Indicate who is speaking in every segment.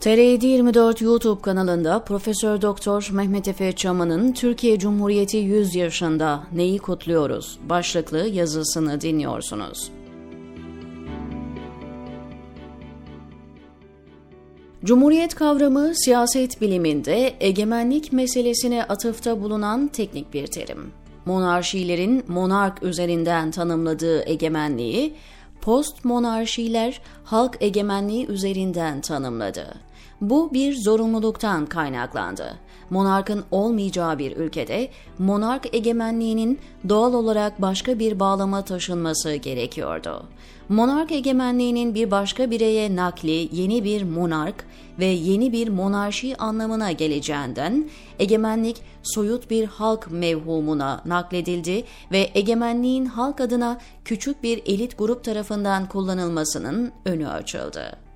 Speaker 1: TR 24 YouTube kanalında Profesör Doktor Mehmet Efe Çaman'ın Türkiye Cumhuriyeti 100 yaşında neyi kutluyoruz başlıklı yazısını dinliyorsunuz. Cumhuriyet kavramı siyaset biliminde egemenlik meselesine atıfta bulunan teknik bir terim. Monarşilerin monark üzerinden tanımladığı egemenliği, post monarşiler halk egemenliği üzerinden tanımladı. Bu bir zorunluluktan kaynaklandı. Monarkın olmayacağı bir ülkede monark egemenliğinin doğal olarak başka bir bağlama taşınması gerekiyordu. Monark egemenliğinin bir başka bireye nakli yeni bir monark ve yeni bir monarşi anlamına geleceğinden egemenlik soyut bir halk mevhumuna nakledildi ve egemenliğin halk adına küçük bir elit grup tarafından kullanılmasının önü açıldı.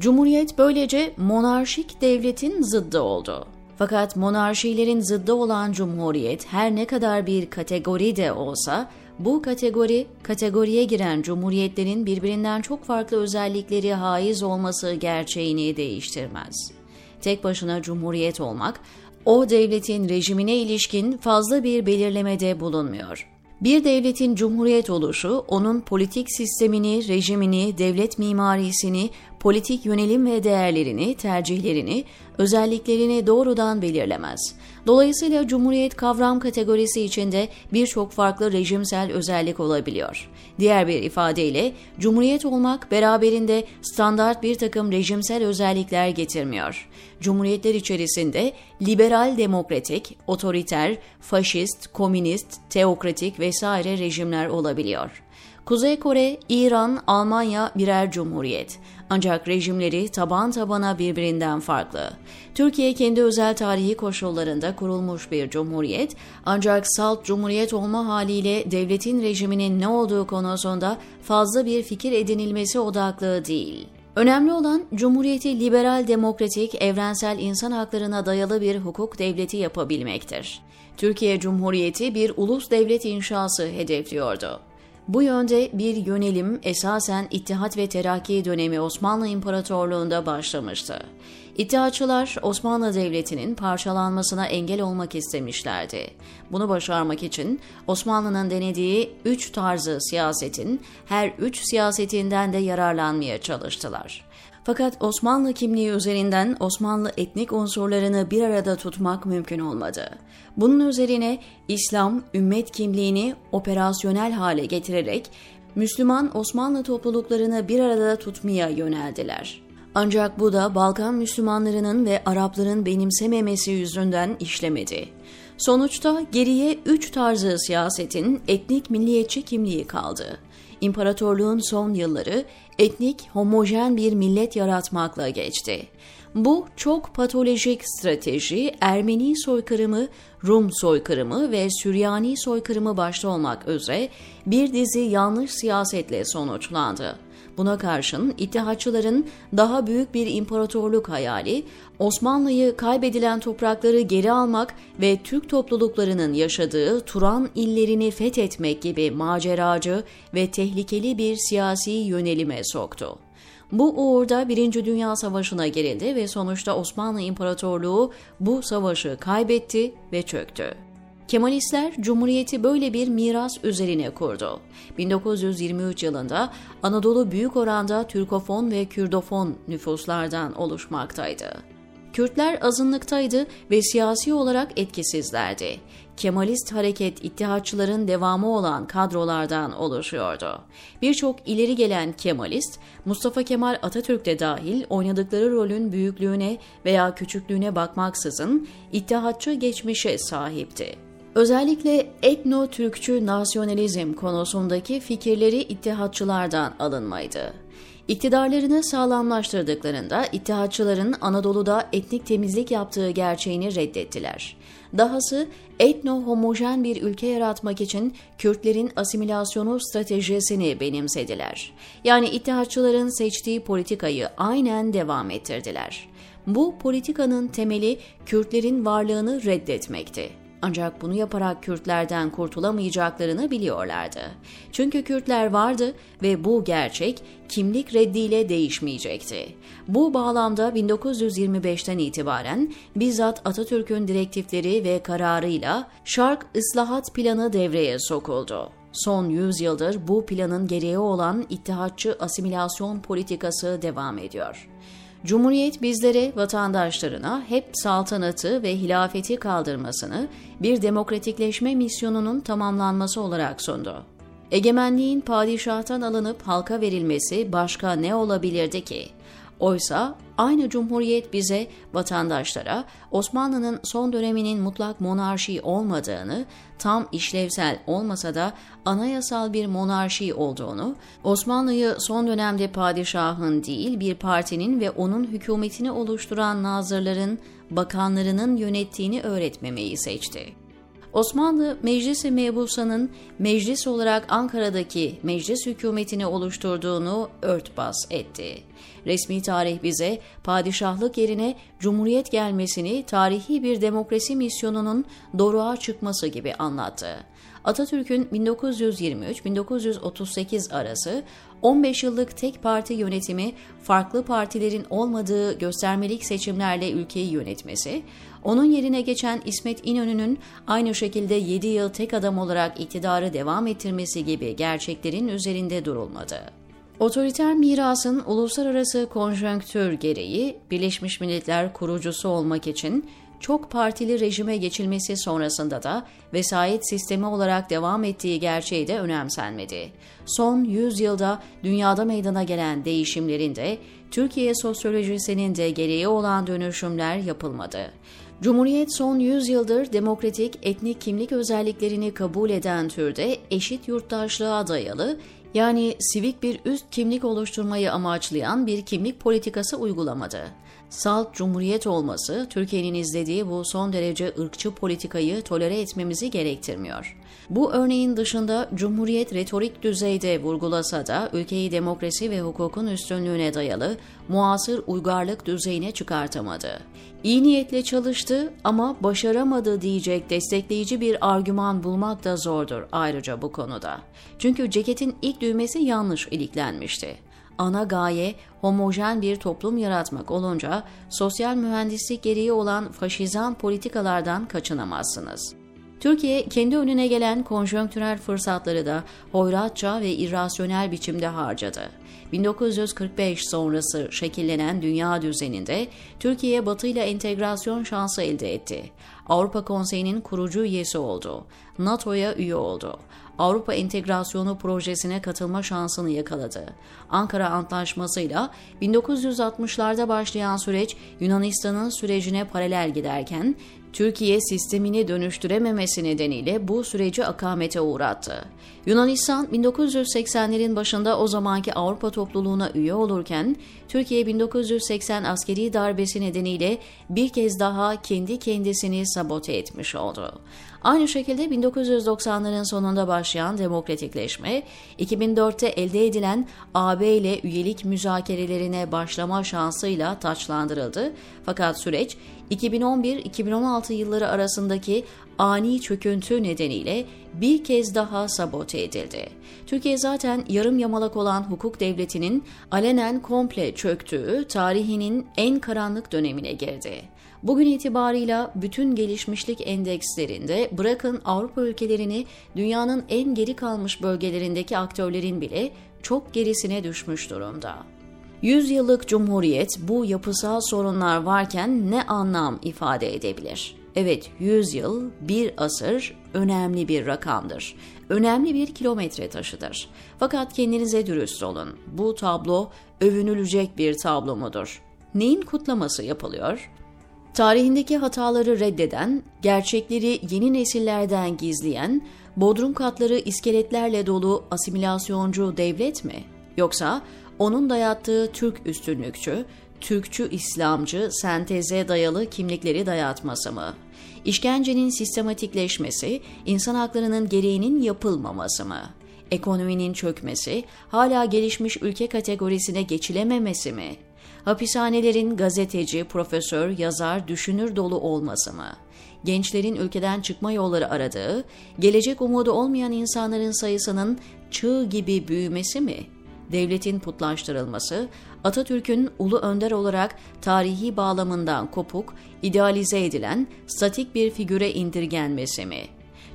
Speaker 1: Cumhuriyet böylece monarşik devletin zıddı oldu. Fakat monarşilerin zıddı olan cumhuriyet her ne kadar bir kategori de olsa bu kategori, kategoriye giren cumhuriyetlerin birbirinden çok farklı özellikleri haiz olması gerçeğini değiştirmez. Tek başına cumhuriyet olmak, o devletin rejimine ilişkin fazla bir belirlemede bulunmuyor. Bir devletin cumhuriyet oluşu, onun politik sistemini, rejimini, devlet mimarisini, politik yönelim ve değerlerini, tercihlerini, özelliklerini doğrudan belirlemez. Dolayısıyla cumhuriyet kavram kategorisi içinde birçok farklı rejimsel özellik olabiliyor. Diğer bir ifadeyle cumhuriyet olmak beraberinde standart bir takım rejimsel özellikler getirmiyor. Cumhuriyetler içerisinde liberal demokratik, otoriter, faşist, komünist, teokratik vesaire rejimler olabiliyor. Kuzey Kore, İran, Almanya birer cumhuriyet. Ancak rejimleri taban tabana birbirinden farklı. Türkiye kendi özel tarihi koşullarında kurulmuş bir cumhuriyet ancak salt cumhuriyet olma haliyle devletin rejiminin ne olduğu konusunda fazla bir fikir edinilmesi odaklı değil. Önemli olan Cumhuriyeti liberal demokratik, evrensel insan haklarına dayalı bir hukuk devleti yapabilmektir. Türkiye Cumhuriyeti bir ulus devlet inşası hedefliyordu. Bu yönde bir yönelim esasen İttihat ve Terakki dönemi Osmanlı İmparatorluğu'nda başlamıştı. İttihatçılar Osmanlı Devleti'nin parçalanmasına engel olmak istemişlerdi. Bunu başarmak için Osmanlı'nın denediği üç tarzı siyasetin her üç siyasetinden de yararlanmaya çalıştılar. Fakat Osmanlı kimliği üzerinden Osmanlı etnik unsurlarını bir arada tutmak mümkün olmadı. Bunun üzerine İslam ümmet kimliğini operasyonel hale getirerek Müslüman Osmanlı topluluklarını bir arada tutmaya yöneldiler. Ancak bu da Balkan Müslümanlarının ve Arapların benimsememesi yüzünden işlemedi. Sonuçta geriye üç tarzı siyasetin etnik milliyetçi kimliği kaldı. İmparatorluğun son yılları etnik homojen bir millet yaratmakla geçti. Bu çok patolojik strateji Ermeni soykırımı, Rum soykırımı ve Süryani soykırımı başta olmak üzere bir dizi yanlış siyasetle sonuçlandı. Buna karşın İttihatçıların daha büyük bir imparatorluk hayali, Osmanlı'yı kaybedilen toprakları geri almak ve Türk topluluklarının yaşadığı Turan illerini fethetmek gibi maceracı ve tehlikeli bir siyasi yönelime soktu. Bu uğurda Birinci Dünya Savaşı'na girildi ve sonuçta Osmanlı İmparatorluğu bu savaşı kaybetti ve çöktü. Kemalistler Cumhuriyeti böyle bir miras üzerine kurdu. 1923 yılında Anadolu büyük oranda Türkofon ve Kürdofon nüfuslardan oluşmaktaydı. Kürtler azınlıktaydı ve siyasi olarak etkisizlerdi. Kemalist hareket ittihatçıların devamı olan kadrolardan oluşuyordu. Birçok ileri gelen Kemalist, Mustafa Kemal Atatürk de dahil oynadıkları rolün büyüklüğüne veya küçüklüğüne bakmaksızın ittihatçı geçmişe sahipti. Özellikle etno-Türkçü nasyonalizm konusundaki fikirleri ittihatçılardan alınmaydı. İktidarlarını sağlamlaştırdıklarında ittihatçıların Anadolu'da etnik temizlik yaptığı gerçeğini reddettiler. Dahası etno-homojen bir ülke yaratmak için Kürtlerin asimilasyonu stratejisini benimsediler. Yani ittihatçıların seçtiği politikayı aynen devam ettirdiler. Bu politikanın temeli Kürtlerin varlığını reddetmekti. Ancak bunu yaparak Kürtlerden kurtulamayacaklarını biliyorlardı. Çünkü Kürtler vardı ve bu gerçek kimlik reddiyle değişmeyecekti. Bu bağlamda 1925'ten itibaren bizzat Atatürk'ün direktifleri ve kararıyla Şark Islahat Planı devreye sokuldu. Son 100 yıldır bu planın gereği olan ittihatçı asimilasyon politikası devam ediyor. Cumhuriyet bizlere, vatandaşlarına hep saltanatı ve hilafeti kaldırmasını bir demokratikleşme misyonunun tamamlanması olarak sundu. Egemenliğin padişahtan alınıp halka verilmesi başka ne olabilirdi ki? Oysa aynı cumhuriyet bize, vatandaşlara Osmanlı'nın son döneminin mutlak monarşi olmadığını, tam işlevsel olmasa da anayasal bir monarşi olduğunu, Osmanlı'yı son dönemde padişahın değil bir partinin ve onun hükümetini oluşturan nazırların, bakanlarının yönettiğini öğretmemeyi seçti. Osmanlı Meclisi Mebusa'nın meclis olarak Ankara'daki meclis hükümetini oluşturduğunu örtbas etti. Resmi tarih bize padişahlık yerine cumhuriyet gelmesini tarihi bir demokrasi misyonunun doruğa çıkması gibi anlattı. Atatürk'ün 1923-1938 arası 15 yıllık tek parti yönetimi farklı partilerin olmadığı göstermelik seçimlerle ülkeyi yönetmesi, onun yerine geçen İsmet İnönü'nün aynı şekilde 7 yıl tek adam olarak iktidarı devam ettirmesi gibi gerçeklerin üzerinde durulmadı. Otoriter mirasın uluslararası konjonktür gereği Birleşmiş Milletler kurucusu olmak için çok partili rejime geçilmesi sonrasında da vesayet sistemi olarak devam ettiği gerçeği de önemsenmedi. Son 100 yılda dünyada meydana gelen değişimlerin de Türkiye sosyolojisinin de gereği olan dönüşümler yapılmadı. Cumhuriyet son 100 yıldır demokratik etnik kimlik özelliklerini kabul eden türde eşit yurttaşlığa dayalı yani sivik bir üst kimlik oluşturmayı amaçlayan bir kimlik politikası uygulamadı. Salt cumhuriyet olması Türkiye'nin izlediği bu son derece ırkçı politikayı tolere etmemizi gerektirmiyor. Bu örneğin dışında Cumhuriyet retorik düzeyde vurgulasa da ülkeyi demokrasi ve hukukun üstünlüğüne dayalı muasır uygarlık düzeyine çıkartamadı. İyi niyetle çalıştı ama başaramadı diyecek destekleyici bir argüman bulmak da zordur ayrıca bu konuda. Çünkü ceketin ilk düğmesi yanlış iliklenmişti ana gaye homojen bir toplum yaratmak olunca sosyal mühendislik gereği olan faşizan politikalardan kaçınamazsınız. Türkiye kendi önüne gelen konjonktürel fırsatları da hoyratça ve irrasyonel biçimde harcadı. 1945 sonrası şekillenen dünya düzeninde Türkiye Batı ile entegrasyon şansı elde etti. Avrupa Konseyi'nin kurucu üyesi oldu. NATO'ya üye oldu. Avrupa entegrasyonu projesine katılma şansını yakaladı. Ankara Antlaşması'yla 1960'larda başlayan süreç Yunanistan'ın sürecine paralel giderken Türkiye sistemini dönüştürememesi nedeniyle bu süreci akamete uğrattı. Yunanistan 1980'lerin başında o zamanki Avrupa topluluğuna üye olurken Türkiye 1980 askeri darbesi nedeniyle bir kez daha kendi kendisini sabote etmiş oldu. Aynı şekilde 1990'ların sonunda başlayan demokratikleşme, 2004'te elde edilen AB ile üyelik müzakerelerine başlama şansıyla taçlandırıldı. Fakat süreç 2011-2016 yılları arasındaki ani çöküntü nedeniyle bir kez daha sabote edildi. Türkiye zaten yarım yamalak olan hukuk devletinin alenen komple çöktüğü tarihinin en karanlık dönemine girdi. Bugün itibarıyla bütün gelişmişlik endekslerinde bırakın Avrupa ülkelerini dünyanın en geri kalmış bölgelerindeki aktörlerin bile çok gerisine düşmüş durumda. 100 yıllık cumhuriyet bu yapısal sorunlar varken ne anlam ifade edebilir? Evet 100 yıl, bir asır önemli bir rakamdır. Önemli bir kilometre taşıdır. Fakat kendinize dürüst olun. Bu tablo övünülecek bir tablo mudur? Neyin kutlaması yapılıyor? Tarihindeki hataları reddeden, gerçekleri yeni nesillerden gizleyen, bodrum katları iskeletlerle dolu asimilasyoncu devlet mi? Yoksa onun dayattığı Türk üstünlükçü, Türkçü İslamcı senteze dayalı kimlikleri dayatması mı? İşkencenin sistematikleşmesi, insan haklarının gereğinin yapılmaması mı? Ekonominin çökmesi, hala gelişmiş ülke kategorisine geçilememesi mi? Hapishanelerin gazeteci, profesör, yazar, düşünür dolu olması mı? Gençlerin ülkeden çıkma yolları aradığı, gelecek umudu olmayan insanların sayısının çığ gibi büyümesi mi? Devletin putlaştırılması, Atatürk'ün ulu önder olarak tarihi bağlamından kopuk, idealize edilen statik bir figüre indirgenmesi mi?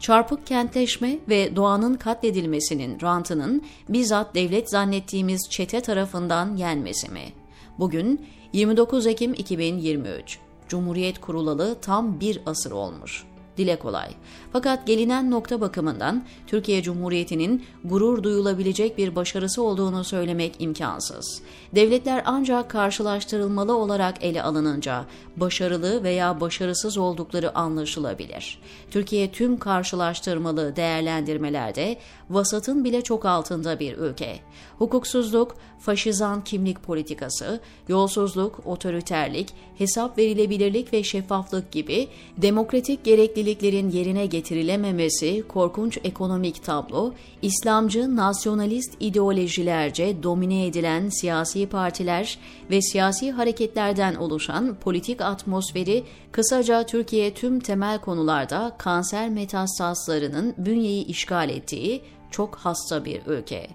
Speaker 1: çarpık kentleşme ve doğanın katledilmesinin rantının bizzat devlet zannettiğimiz çete tarafından yenmesi mi? Bugün 29 Ekim 2023. Cumhuriyet kurulalı tam bir asır olmuş dile kolay. Fakat gelinen nokta bakımından Türkiye Cumhuriyeti'nin gurur duyulabilecek bir başarısı olduğunu söylemek imkansız. Devletler ancak karşılaştırılmalı olarak ele alınınca başarılı veya başarısız oldukları anlaşılabilir. Türkiye tüm karşılaştırmalı değerlendirmelerde vasatın bile çok altında bir ülke. Hukuksuzluk, faşizan kimlik politikası, yolsuzluk, otoriterlik, hesap verilebilirlik ve şeffaflık gibi demokratik gerekliliklerin yerine getirilememesi, korkunç ekonomik tablo, İslamcı nasyonalist ideolojilerce domine edilen siyasi partiler ve siyasi hareketlerden oluşan politik atmosferi, kısaca Türkiye tüm temel konularda kanser metastaslarının bünyeyi işgal ettiği çok hasta bir ülke.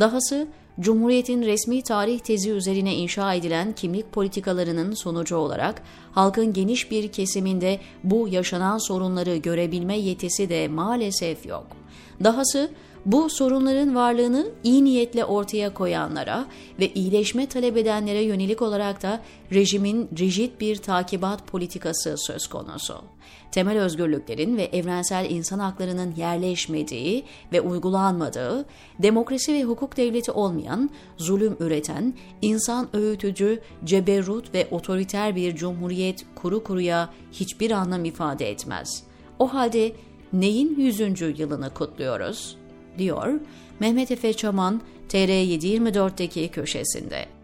Speaker 1: Dahası Cumhuriyet'in resmi tarih tezi üzerine inşa edilen kimlik politikalarının sonucu olarak halkın geniş bir kesiminde bu yaşanan sorunları görebilme yetisi de maalesef yok. Dahası bu sorunların varlığını iyi niyetle ortaya koyanlara ve iyileşme talep edenlere yönelik olarak da rejimin rigid bir takibat politikası söz konusu. Temel özgürlüklerin ve evrensel insan haklarının yerleşmediği ve uygulanmadığı, demokrasi ve hukuk devleti olmayan, zulüm üreten, insan öğütücü, ceberrut ve otoriter bir cumhuriyet kuru kuruya hiçbir anlam ifade etmez. O halde neyin 100. yılını kutluyoruz? Diyor Mehmet Efe Çaman TR724'deki köşesinde.